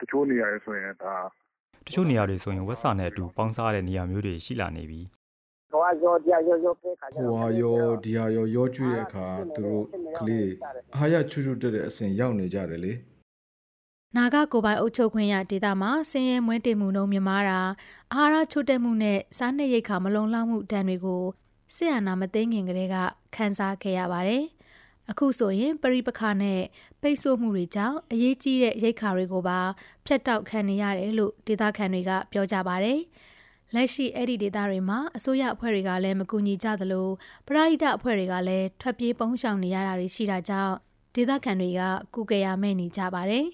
တချို့နေရာတွေဆိုရင်ဒါတချို့နေရာတွေဆိုရင်ဝက်စာနဲ့အတူပေါင်းစားတဲ့နေရာမျိုးတွေရှိလာနေပြီဟိုကရောတရားရောရောပဲခါကျဟိုဟာရောဒီဟာရောရောကျွေးတဲ့အခါသူတို့ကလေးတွေအားရချွတ်ချွတ်တက်တဲ့အဆင့်ရောက်နေကြတယ်လေနာဂကိုပိုင်အုပ်ချုပ်ခွင့်ရဒေသမှာဆင်းရဲမွဲတေမှုနှုန်းမြင့်မားတာအာဟာရချို့တဲ့မှုနဲ့စားနပ်ရိက္ခာမလုံလောက်မှုတန်တွေကိုစစ်အာဏာမသိမ်းခင်ကတည်းကခန်းစားခဲ့ရပါတယ်။ အခုဆိုရင်ပရိပခနဲ့ပိတ်ဆို့မှုတွေကြောင့်အရေးကြီးတဲ့ရိက္ခာတွေကိုပါဖျက်တောက်ခံနေရတယ်လို့ဒေသခံတွေကပြောကြပါတယ်။လက်ရှိအဲ့ဒီဒေသတွေမှာအစိုးရအဖွဲ့တွေကလည်းမကူညီကြသလိုပရိဒအဖွဲ့တွေကလည်းထွက်ပြေးပုန်းရှောင်နေရတာတွေရှိတာကြောင့်ဒေသခံတွေကကုကရမဲ့နေကြပါတယ်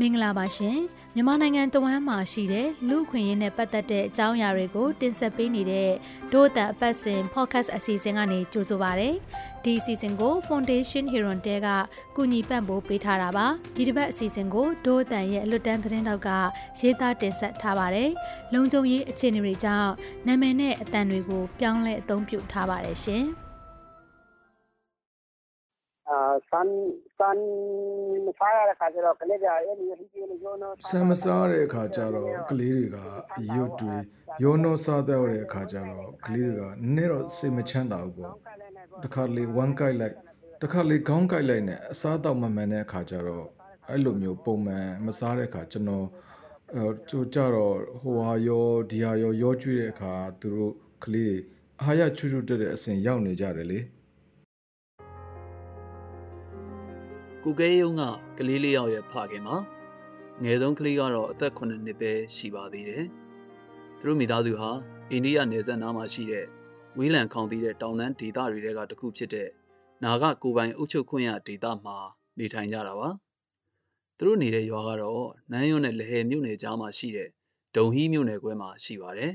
မင်္ဂလာပါရှင်မြန်မာနိုင်ငံတဝမ်းမှာရှိတဲ့လူခွင့်ရင်းနဲ့ပတ်သက်တဲ့အကြောင်းအရာတွေကို တင်ဆက်ပေးနေတဲ့ဒို့အတန်အပတ်စဉ် podcast အစီအစဉ်ကနေကြိုဆိုပါရစေဒီအစီအစဉ်ကို Foundation Hero တဲကကူညီပံ့ပိုးပေးထားတာပါဒီတစ်ပတ်အစီအစဉ်ကိုဒို့အတန်ရဲ့အလွတ်တန်းသတင်းတောက်ကရေးသားတင်ဆက်ထားပါတယ်လုံခြုံရေးအခြေအနေတွေကြောင့်နာမည်နဲ့အတန်တွေကိုပြောင်းလဲအသုံးပြုထားပါတယ်ရှင် အာစန်စန်မစားရတဲ့ခါကျတော့ကလေးတွေအဲ့ဒီဟိကြီးလေးရောနော်ဆမ်မစားတဲ့အခါကျတော့ကလေးတွေကအရွတ်တွေရောနှောစားတဲ့တဲ့အခါကျတော့ကလေးတွေကနည်းနည်းတော့စိတ်မချမ်းသာဘူးပေါ့တခါလေဝမ်းကိုက်လိုက်တခါလေခေါင်းကိုက်လိုက်နဲ့အစားတော့မမှန်တဲ့အခါကျတော့အဲ့လိုမျိုးပုံမှန်မစားတဲ့အခါကျွန်တော်အဲကျိုးကြတော့ဟိုဟာရောဒီဟာရောရောကျွေးတဲ့အခါသူတို့ကလေးတွေအားရချွတ်ချွတ်တက်တဲ့အဆင့်ရောက်နေကြတယ်လေ ကိုကဲယုံကကလေးလေးယောက်ရဲ့ဖခင်မှာငယ်ဆုံးကလေးကတော့အသက်9နှစ်ပဲရှိပါသေးတယ်။သူတို့မိသားစုဟာအိန္ဒိယနယ်စပ်နားမှာရှိတဲ့ဝီလန်ခေါင်တည်တဲ့တောင်တန်းဒေသတွေကတစ်ခုဖြစ်တဲ့နာဂကိုပိုင်အုပ်ချုပ်ခွင့်ရဒေသမှာနေထိုင်ကြတာပါ။သူတို့နေတဲ့ရွာကတော့နန်းရွန်းနဲ့လဟယ်မြို့နယ်ကြားမှာရှိတဲ့ဒုံဟီးမြို့နယ်ခွဲမှာရှိပါတယ်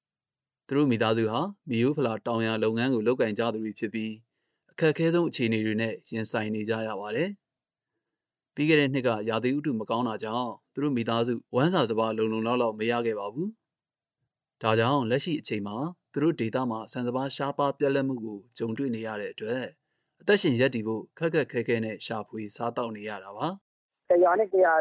။သူတို့မိသားစုဟာမီယိုဖလာတောင်ယာလုပ်ငန်းကိုလုပ်ကင်ကြသူတွေဖြစ်ပြီး အခက်အခဲဆုံးအခြေအနေတွေနဲ့ရင်ဆိုင်နေကြရပါတယ်။ပြီးခဲ့တဲ့နှစ်ကရာသီဥတုမကောင်းတာကြောင့်သူတို့မိသားစုဝမ်းစာစပါးလုံလုံလောက်လောက်မရခဲ့ပါဘူး။ဒါကြောင့်လက်ရှိအချိန်မှာသူတို့ဒေတာမှာဆန်စပါးရှားပါးပြက်လက်မှုကိုကြုံတွေ့နေရတဲ့အတွက်အသက်ရှင်ရက်တည်ဖို့ခက်ခက်ခဲခဲနဲ့ရှာဖွေစားတောက်နေရတာပါတရားနဲ့တရား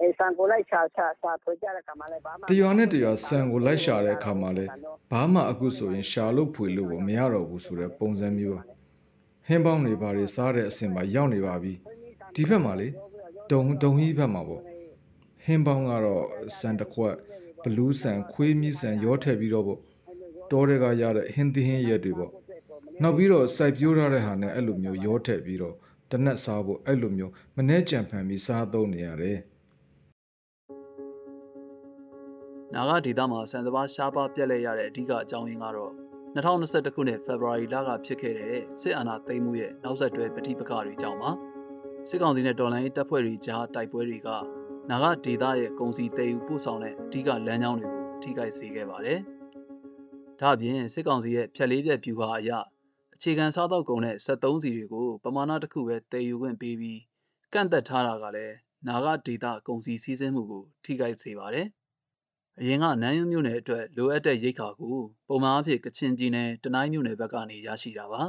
အဲစံကိုလိုက်ချာချာချာဖွေကြတဲ့ခါမှလည်းဘာမှတရွာနဲ့တရွာဆန်ကိုလိုက်ရှာတဲ့အခါမှာလဲဘာမှအခုဆိုရင်ရှာလို့ဖွေလို့ကိုမရတော့ဘူးဆိုတဲ့ပုံစံမျိုးပါ ဟင်းပေါင်းတွေဘာတွေစားတဲ့အဆင့်မှာရောက်နေပါပြီဒီဘက်မှာလေဒုံဒုံဟီးဘက်မှာပေါ့ဟင်းပေါင်းကတော့ဆန်တစ်ခွက်ဘလူးဆန်ခွေးမြီးဆန်ရောထည့်ပြီးတော့ပေါ့တောတွေကရတဲ့ဟင်းသီးဟင်းရက်တွေပေါ့နောက်ပြီးတော့စိုက်ပျိုးထားတဲ့ဟာနဲ့အဲ့လိုမျိုးရောထည့်ပြီးတော့တနက်စားဖို့အဲ့လိုမျိုးမနှဲကြံဖန်ပြီးစားသုံးနေရတယ်။နာဂဒေတာမှာဆန်စပါးရှားပါးပြက်လက်ရတဲ့အဓိကအကြောင်းရင်းကတော့ 2021ခုနှစ်ဖေဖော်ဝါရီလကဖြစ်ခဲ့တဲ့စစ်အာဏာသိမ်းမှုရဲ့နောက်ဆက်တွဲပဋိပက္ခတွေကြောင့်ပါ။စစ်ကောင်စီနဲ့တော်လှန်ရေးတပ်ဖွဲ့တွေကြားတိုက်ပွဲတွေကနာဂဒေတာရဲ့ကုန်စည်တည်ယူပို့ဆောင်တဲ့အဓိကလမ်းကြောင်းတွေကိုထိခိုက်စေခဲ့ပါတယ်။ဒါ့အပြင်စစ်ကောင်စီရဲ့ဖြက်လေးပြက်ပြူဟာအရအခြေခံစားသောက်ကုန်နဲ့73စီတွေကိုပမာဏတစ်ခုပဲတည်ယူခွင့်ပေးပြီးကန့်သက်ထားတာကလည်းနာဂဒေတာကုန်စည်စည်းစိမ်မှုကိုထိခိုက်စေပါတယ်။ အရင်ကနန်းယွန်းမြို့နယ်အတွက်လိုအပ်တဲ့ရိတ်ခါကိုပုံမှန်အဖြစ်ကချင်ပြည်နယ်တနိုင်းမြို့နယ်ဘက်ကနေရရှိတာပါ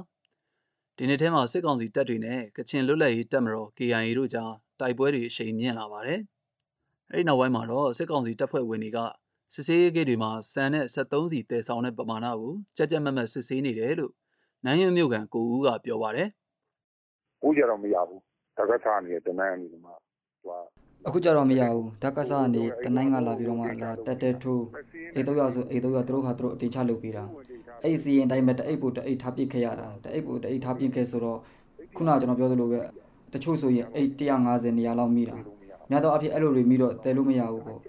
။ဒီနေ့ထဲမှာစစ်ကောင်စီတပ်တွေနဲ့ကချင်လွတ်လပ်ရေးတပ်မတော် KIA တို့ကြားတိုက်ပွဲတွေအရှိန်မြင့်လာပါတယ်။အဲဒီနောက်ပိုင်းမှာတော့စစ်ကောင်စီတပ်ဖွဲ့ဝင်တွေကစစ်ဆေးရေးဂိတ်တွေမှာစံနဲ့73စီတည်ဆောင်တဲ့ပမာဏကိုကြက်ကြက်မက်မက်စစ်ဆေးနေတယ်လို့နန်းယွန်းမြို့ကန်ကိုဦးကပြောပါတယ်။ဦးကြတော့မရဘူးတက္ကသနေတနန်းနေမှာသူက အခုကြတော့မရဘူးဓာတ်ကစားကနေတနိုင်းကလာပြီးတော့မှလာတက်တက်ထိုးအိတ်တော့ရဆိုအိတ်တော့ရသူတို့ဟာသူတို့အတေချလုပ်ပေးတာအဲ့စီရင်တိုင်းမဲ့တအိတ်ပို့တအိတ်ထားပစ်ခဲ့ရတာတအိတ်ပို့တအိတ်ထားပစ်ခဲ့ဆိုတော့ခုနကကျွန်တော်ပြောသလိုပဲတချို့ဆိုရင်အိတ်150နေရာလောက်မိတာများတော့အဖြစ်အဲ့လိုတွေမိတော့တဲလို့မရဘူးပေါ့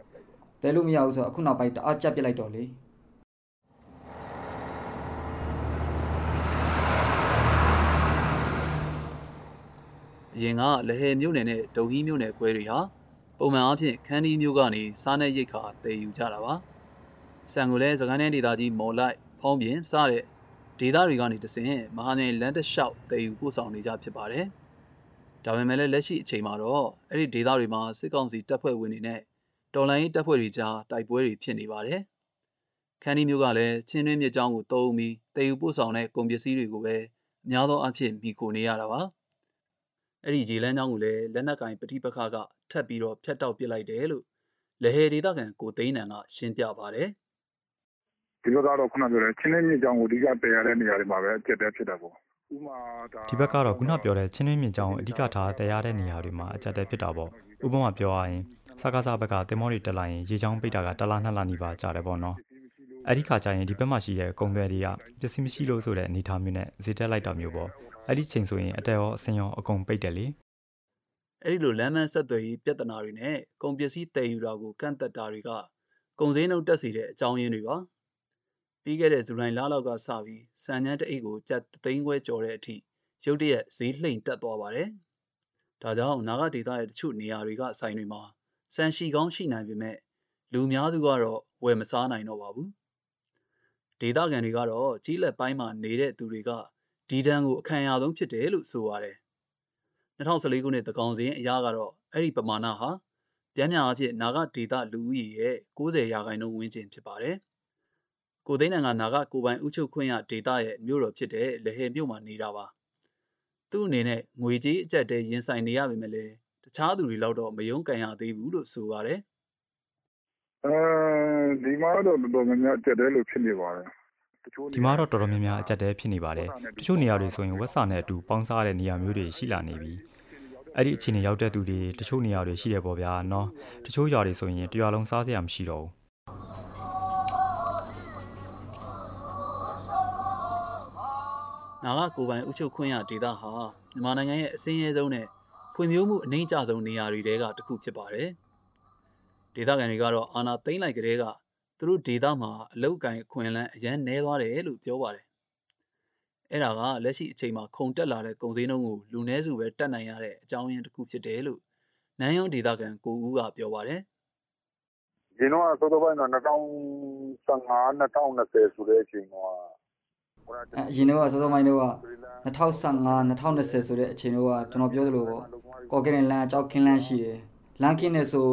တဲလို့မရဘူးဆိုတော့အခုနောက်ပိုင်းတအားကြက်ပစ်လိုက်တော့လေအရင်ကလဟယ်မြို့နယ်နဲ့ဒုံဟီးမြို့နယ်ခွဲတွေဟာ ပုံမှန်အားဖြင့်ခန်းဒီမြို့ကနေစားနယ်ရိတ်ခါတည်ယူကြတာပါ။ဆန်ကိုလည်းစကိုင်းတိုင်းဒေသကြီးမော်လိုက်ဖောင်းပြင်စတဲ့ဒေသတွေကနေတဆင်မဟာနယ်လန်တလျှောက်တည်ယူပို့ဆောင်နေကြဖြစ်ပါတယ်။ဒါပေမဲ့လည်းလက်ရှိအချိန်မှာတော့အဲ့ဒီဒေသတွေမှာစစ်ကောင်စီတပ်ဖွဲ့ဝင်တွေနဲ့တော်လိုင်းတပ်ဖွဲ့တွေကြားတိုက်ပွဲတွေဖြစ်နေပါတယ်။ခန်းဒီမြို့ကလည်းချင်းတွင်းမြစ်ကြောင်းကိုတုံးပြီးတည်ယူပို့ဆောင်တဲ့ကုန်ပစ္စည်းတွေကိုပဲအများသောအားဖြင့်မိခိုနေရတာပါအဲ့ဒီရေလမ်းကြောင်းကိုလည်းလက်နက်ကင်ပဋိပက္ခကထပ်ပြီးတော့ဖျက်တောက်ပစ်လိုက်တယ်လို့လဟေဒေသခံကိုသိန်းနံကရှင်းပြပါတယ်ဒီလိုကတော့ခုနပြောတဲ့ချင်းလေးမြေကြောင်ကိုအဓိကတည်ရတဲ့နေရာတွေမှာပဲအကျက်တဲဖြစ်တာပေါ့ဥမာဒါဒီဘက်ကတော့ခုနပြောတဲ့ချင်းတွင်းမြင့်ကြောင်းအဓိကထားတရားတဲ့နေရာတွေမှာအကြက်တဲဖြစ်တာပေါ့ဥပမာပြောရရင်စကားစားဘက်ကတင်မောတွေတက်လိုက်ရင်ရေချောင်းပိတ်တာကတစ်လားနှစ်လားနေပါကြာတယ်ပေါ့နော်အဲ့ဒီခါကျရင်ဒီဘက်မှာရှိတဲ့ကုံတွေတွေကပစ္စည်းမရှိလို့ဆိုတဲ့အနေအထားမျိုးနဲ့ဈေးတက်လိုက်တာမျိုးပေါ့အဲ့ဒီချိန်ဆိုရင်အတက်ရောအစင်ရောအကုန်ပိတ်တယ်လေ အဲ့ဒီလိုလမ်းမဆက်သွယ်ရေးပြဿနာတွေနဲ့ကုန်ပစ္စည်းတည်ယူတာကိုကန့်သက်တာတွေကကုန်စည်နှုန်းတက်စေတဲ့အကြောင်းရင်းတွေပါပြီးခဲ့တဲ့ဇူလိုင်လလောက်ကစပြီးစံညမ်းတအိတ်ကိုကျပ်3သိန်းခွဲကျော်တဲ့အထိရုတ်တရက်ဈေးလှိမ့်တက်သွားပါတယ်ဒါကြောင့်နာဂဒေသရဲ့တချို့နေရာတွေကဆိုင်တွေမှာစံရှိကောင်းရှိနိုင်ပေမဲ့လူအများစုကတော့ဝယ်မစားနိုင်တော့ပါဘူးဒေသခံတွေကတော့ကြီးလက်ပိုင်းမှာနေတဲ့သူတွေကဒီဒဏ်ကိုအခံရဆုံးဖြစ်တယ်လို့ဆိုပါတယ် 2014ခုနှစ်သကောင်စင်းအရကတော့အဲ့ဒီပမာဏဟာပြန်များအဖြစ်နာဂဒေသလူဦးရေရဲ့90ရာခိုင်နှုန်းဝန်းကျင်ဖြစ်ပါတယ်။ကိုသိန်းနံကနာဂကိုပိုင်ဥချုပ်ခွင့်ရဒေသရဲ့မြို့တော်ဖြစ်တဲ့လဟေမြို့မှာနေတာပါ။သူ့အနေနဲ့ငွေကြေးအကျက်တဲရင်ဆိုင်နေရပေမဲ့လည်းတခြားသူတွေလောက်တော့မယုံကန်ရသေးဘူးလို့ဆိုပါတယ်အဲဒီမှာတော့တော်တော်များများအကျက်တဲလို့ဖြစ်နေပါတယ်တချို့ ဒီမှာတော့တော်တော်များများအကြက်တဲဖြစ်နေပါတယ်တချို့နေရာတွေဆိုရင်ဝက်စာနဲ့အတူပေါင်းစားတဲ့နေရာမျိုးတွေရှိလာနေပြီအဲ့ဒီအခြေအနေရောက်တဲ့သူတွေတချို့နေရာတွေရှိတယ်ပေါ့ဗျာနော်တချို့ຢာတွေဆိုရင်တရွာလုံးစားစရာမရှိတော့ဘူး။နာဂကိုပိုင်ဥချုပ်ခွင့်ရဒေသဟာမြန်မာနိုင်ငံရဲ့အစင်းရဲဆုံးနဲ့ဖွံ့ဖြိုးမှုအနှိမ့်ကျဆုံးနေရာတွေတဲကတစ်ခုဖြစ်ပါတယ်။ဒေသခံတွေကတော့အာဏာသိမ်းလိုက်ကလေးက သူတို့ဒေသမှာအလုတ်ကင်အခွင့်အလန်းအရန်နှဲသွားတယ်လို့ပြောပါတယ်။အဲ့ဒါကလက်ရှိအချိန်မှာခုန်တက်လာတဲ့ကုန်စည်နှုန်းကိုလူနည်းစုပဲတက်နိုင်ရတဲ့အကြောင်းရင်းတစ်ခုဖြစ်တယ်လို့နန်းယွန်းဒေသခံကိုဦးကပြောပါတယ်။ဒီတော့သောတော်ပိုင်းတော့2015 2020ဆိုတဲ့အချိန်တော့အဲအရင်တော့စောစောပိုင်းတော့2015 2020ဆိုတဲ့အချိန်တော့ကျွန်တော်ပြောသလိုပေါ့ကော်ကရင်လမ်းအကြောက်ခင်းလမ်းရှိတယ်လမ်းခင်းနေဆို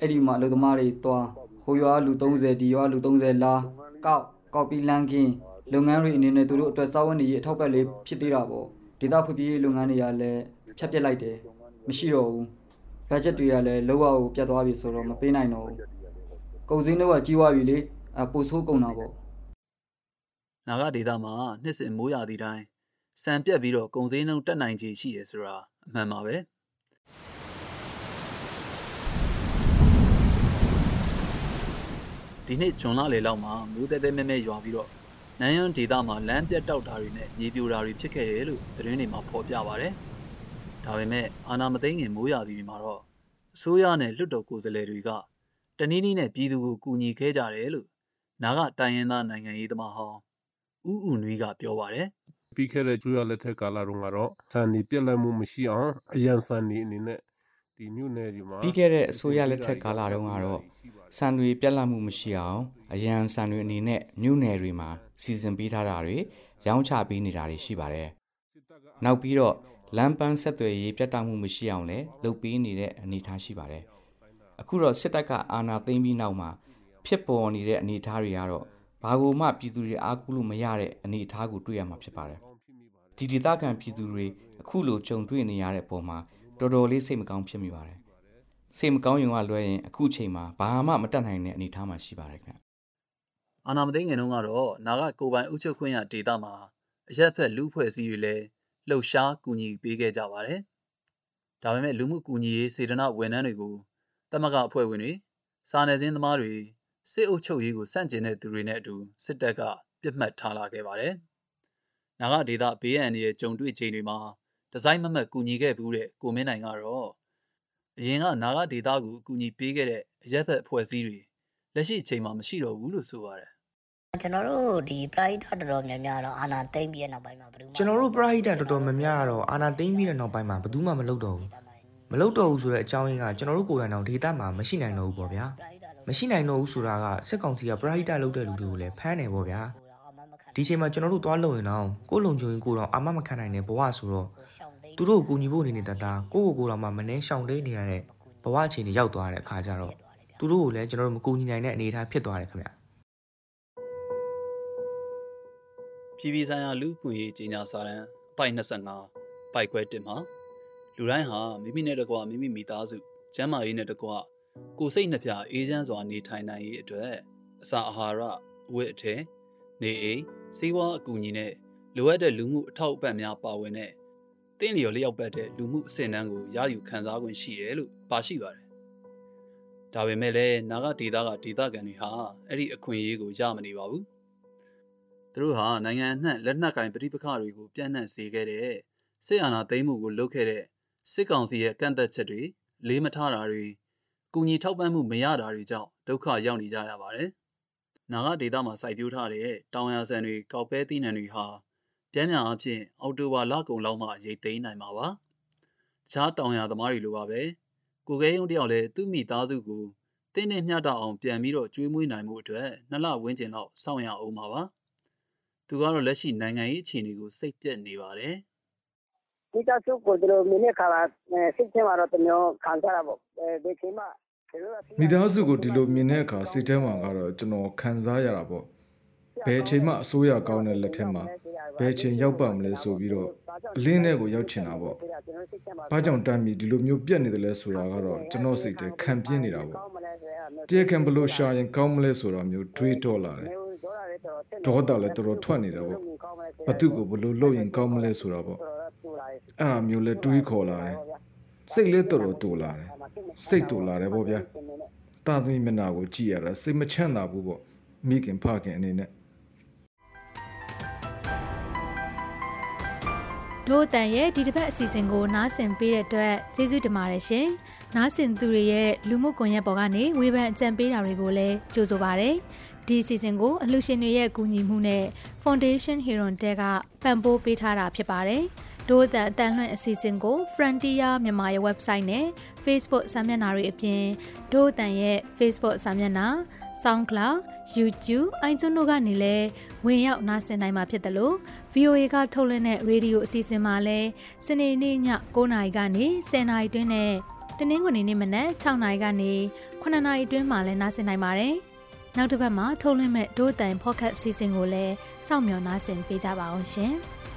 အဲ့ဒီမှာအလုပ်သမားတွေတွား ဟိုရွာလူ30ဒီရွာလူ30လာကောက်ကောက်ပြီးလမ်းခင်းလုပ်ငန်းတွေအနေနဲ့သူတို့အတွက်စာဝန်တွေအထောက်ပံ့လေးဖြစ်သေးတာပေါ့ဒေတာဖွံ့ဖြိုးရေးလုပ်ငန်းတွေကလည်းဖြတ်ပစ်လိုက်တယ်မရှိတော့ဘူးဘတ်ဂျက်တွေကလည်းလောကကိုပြတ်သွားပြီဆိုတော့မပေးနိုင်တော့ဘူးကုန်စည်နှုန်းကကြီးသွားပြီလေအပိုဆိုးကုန်တာပေါ့နာဂဒေသမှာနှစ်စဉ်မိုးရာသီတိုင်းစံပြက်ပြီးတော့ကုံစင်းနှုံတက်နိုင်ခြေရှိတယ်ဆိုတာအမှန်ပါပဲ ဒီနေ့ဂျွန်လလေလောက်မှာမိုးတဲတဲမဲမဲရွာပြီးတော့နန်းယွန်းဒေသမှာလမ်းပြတ်တောက်တာတွေနဲ့မြေပြိုတာတွေဖြစ်ခဲ့တယ်လို့သတင်းတွေမှာဖော်ပြပါတယ်ဒါပေမဲ့အာနာမသိငင်မိုးရာသီတွေမှာတော့အစိုးရနဲ့လွတ်တော်ကိုယ်စားလှယ်တွေကတနည်းနည်းနဲ့ပြည်သူကိုကူညီခဲ့ကြတယ်လို့နာဂတိုင်းရင်းသားနိုင်ငံရေးသမားဟောင်းဥဥနွေးကပြောပါတယ်ပြီးခဲ့တဲ့ကျွေးရလက်ထက်ကာလတုန်းကတော့စံနေပြက်လက်မှုမရှိအောင်အရန်စံနေအနေနဲ့ ဒီမြို့နယ်ဒီမှာပြီးခဲ့တဲ့အစိုးရလက်ထက်ကာလတုန်းကတော့စံတွေပြက်လက်မှုမရှိအောင်အရန်စံတွေအနေနဲ့မြို့နယ်တွေမှာစီစဉ်ပေးထားတာတွေရောင်းချပေးနေတာတွေရှိပါတယ်။နောက်ပြီးတော့လမ်းပန်းဆက်သွယ်ရေးပြတ်တောက်မှုမရှိအောင်လည်းလုပ်ပေးနေတဲ့အနေအထားရှိပါတယ်။အခုတော့စစ်တပ်ကအာဏာသိမ်းပြီးနောက်မှာဖြစ်ပေါ်နေတဲ့အနေအထားတွေကတော့ဘာကိုမှပြည်သူတွေအားကိုးလို့မရတဲ့အနေအထားကိုတွေ့ရမှာဖြစ်ပါတယ်။ဒီဒေသခံပြည်သူတွေအခုလိုကြုံတွေ့နေရတဲ့ပုံမှာ တော်တော်လေးစိတ်မကောင်းဖြစ်မိပါတယ်။စိတ်မကောင်းရင်ကလွှဲရင်အခုချိန်မှာဘာမှမတတ်နိုင်တဲ့အနေအထားမှာရှိပါတယ်ခင်ဗျ။အာနာမသိငင်တုန်းကတော့နာဂကိုပိုင်ဥချုပ်ခွင့်ရဒေတာမှာအရက်ဖက်လူဖွဲ့စည်းတွေလည်းလှုပ်ရှားကူညီပေးခဲ့ကြပါတယ်ဒါပေမဲ့လူမှုကူညီရေးစေတနာဝန်ထမ်းတွေကိုတမကအဖွဲ့ဝင်တွေစာနယ်ဇင်းသမားတွေစစ်အုပ်ချုပ်ရေးကိုစန့်ကျင်တဲ့သူတွေနဲ့အတူစစ်တပ်ကပြစ်မှတ်ထားလာခဲ့ပါတယ်နာဂဒေတာဘေးအန္တရာယ်ကြုံတွေ့ချိန်တွေမှာ ဒီဇိုင်းမမတ်ကူညီခဲ့ဘူးတဲ့ကိုမင်းနိုင်ကတော့အရင်ကနာဂဒေတာကိုအကူအညီပေးခဲ့တဲ့အရက်ဖက်အဖွဲ့အစည်းတွေလက်ရှိအချိန်မှာမရှိတော့ဘူးလို့ဆိုပါတယ်ကျွန်တော်တို့ဒီ pride တော်တော်များများတော့အာနာသိမ့်ပြီးတဲ့နောက်ပိုင်းမှာဘယ်သူမှကျွန်တော်တို့ပရဟိတတော်တော်များများကတော့အာနာသိမ့်ပြီးတဲ့နောက်ပိုင်းမှာဘယ်သူမှမလုပ်တော့ဘူးမလုပ်တော့ဘူးဆိုတဲ့အကြောင်းရင်းကကျွန်တော်တို့ကိုယ်တိုင်တော့ဒေတာမှာမရှိနိုင်တော့ဘူးပေါ့ဗျာမရှိနိုင်တော့ဘူးဆိုတာကစစ်ကောင်စီကပရဟိတလုပ်တဲ့လူတွေကိုလည်းဖမ်းတယ်ပေါ့ဗျာဒီချိန်မှာကျွန်တော်တို့သွားလုံရင်တော့ကိုယ်လုံခြုံရင်ကိုယ်တော့အာမမခံနိုင်တဲ့ဘဝဆိုတော့ သူတို့ကိုကူညီဖို့အနေနဲ့တတာကိုယ့်ကိုယ်ကိုယ်တော့မှမနှဲရှောင်တိန်နေရတဲ့ဘဝအခြေအနေရောက်သွားတဲ့အခါကျတော့သူတို့ကိုလည်းကျွန်တော်တို့မကူညီနိုင်တဲ့အနေအထားဖြစ်သွားတယ်ခင်ဗျပြည်ပြည်ဆိုင်ရာလူ့အခွင့်အရေးကြီးညာစာတမ်းပိုက်25ပိုက်ခွဲ1မှာလူတိုင်းဟာမိမိနဲ့တကွမိမိမိသားစုကျန်းမာရေးနဲ့တကွကိုယ်စိတ်နှပြအေးချမ်းစွာနေထိုင်နိုင်ရေးအတွက်အစာအာဟာရအဝတ်အထည်နေအိမ်စီးပွားအကူအညီနဲ့လိုအပ်တဲ့လူမှုအထောက်အပံ့များပါဝင်တဲ့ တင်းလျော်လျောက်ပတ်တဲ့လူမှုအဆင့်အတန်းကိုရယူခံစား권ရှိတယ်လို့ပါရှိပါတယ်။ဒါပေမဲ့လည်းနာဂဒေတာကဒေတာကန်တွေဟာအဲ့ဒီအခွင့်အရေးကိုရမနေပါဘူး။သူတို့ဟာနိုင်ငံအနှံ့လက်နက်ကင်ပဋိပက္ခတွေကိုပြန့်နှံ့စေခဲ့တဲ့စစ်အာဏာသိမ်းမှုကိုလုပ်ခဲ့တဲ့စစ်ကောင်စီရဲ့ကန့်သက်ချက်တွေလေးမထားတာတွေကုညီထောက်ပံ့မှုမရတာတွေကြောင့်ဒုက္ခရောက်နေကြရပါတယ်။နာဂဒေတာမှာစိုက်ပျိုးထားတဲ့တောင်ယာဆန်တွေကောက်ပဲသီးနှံတွေဟာ ပြန်ပြန်အဖြစ်အော်တိုဘာလကုံလောက်မှရိတ်သိမ်းနိုင်မှာပါ။ခြားတောင်ယာသမားတွေလိုပါပဲ။ကိုကဲယုံတယောက်လည်းသူ့မိသားစုကိုတင်းနဲ့မျှတအောင်ပြန်ပြီးတော့ကျွေးမွေးနိုင်မှုအတွက်နှစ်လဝန်းကျင်လောက်စောင့်ရအောင်ပါပါ။သူကတော့လက်ရှိနိုင်ငံရေးအခြေအနေကိုစိတ်ပြက်နေပါတယ်။ဒီတဆုပ်ကိုတို့မိနစ်ခါလာစိတ်ထဲမှာတော့တမျိုးခံစားရပေါ့။ဘယ်ချိန်မှမိသားစုကိုဒီလိုမြင်တဲ့အခါစိတ်ထဲမှာကတော့ကျွန်တော်ခံစားရတာပေါ့ ဘယ်အချိန်မှအစိုးရကောင်းတဲ့လက်ထက်မှာဘယ်အချိန်ရောက်ပါမလဲဆိုပြီးတော့အလင်းထဲကိုရောက်ချင်တာပေါ့။ဘာကြောင့်တမ်းပြီးဒီလိုမျိုးပြက်နေတယ်လဲဆိုတာကတော့ကျွန်တော်စိတ်ထဲခံပြင်းနေတာပေါ့။တရားခံဘလို့ရှာရင်ကောင်းမလဲဆိုတာမျိုးတွေးတော့လာတယ်။ဒေါသလည်းတော်တော်ထွက်နေတာပေါ့။ဘသူကိုဘလို့လုပ်ရင်ကောင်းမလဲဆိုတာပေါ့။အဲ့အမျိုးလဲတွေးခေါ်လာတယ်။စိတ်လည်းတော်တော်တူလာတယ်။စိတ်တူလာတယ်ပေါ့ဗျာ။တာသမီမျက်နှာကိုကြည့်ရတာစိတ်မချမ်းသာဘူးပေါ့။မိခင်ဖခင်အနေနဲ့ ဒို့အတန်ရဲ့ဒီတစ်ပတ်အစီအစဉ်ကိုနားဆင်ပေးတဲ့အတွက်ကျေးဇူးတင်ပါတယ်ရှင်။နားဆင်သူတွေရဲ့လူမှုကွန်ရက်ပေါ်ကနေဝေဖန်အကြံပေးတာတွေကိုလည်းကြိုဆိုပါရစေ။ဒီအစီအစဉ်ကိုအလှူရှင်တွေရဲ့ကူညီမှုနဲ့ Foundation Hero တဲကပံ့ပိုးပေးထားတာဖြစ်ပါတယ်။ဒို့အတန်အတန်လွှင့်အစီအစဉ်ကို Frontier မြန်မာရဲ့ website နဲ့ Facebook စာမျက်နှာတွေအပြင်ဒို့အတန်ရဲ့ Facebook စာမျက်နှာ SoundCloud, YouTube, iTunes တို့ကနေလည်းဝင်ရောက်နားဆင်နိုင်မှာဖြစ်တယ်လို့ VOA ကထုတ်လွှင့်တဲ့ရေဒီယိုအစီအစဉ်မှာလည်းစနေနေ့ည9:00နာရီကနေ10:00နာရီတွင်းနဲ့တနင်္ဂနွေနေ့မနက်6:00နာရီကနေ9:00နာရီတွင်းမှာလည်းနားဆင်နိုင်ပါတယ်။နောက်တစ်ပတ်မှာထုတ်လွှင့်မဲ့ဒို့တန်ဖော့ကတ်အစီအစဉ်ကိုလည်းစောင့်မျှော်နားဆင်ပေးကြပါအောင်ရှင်။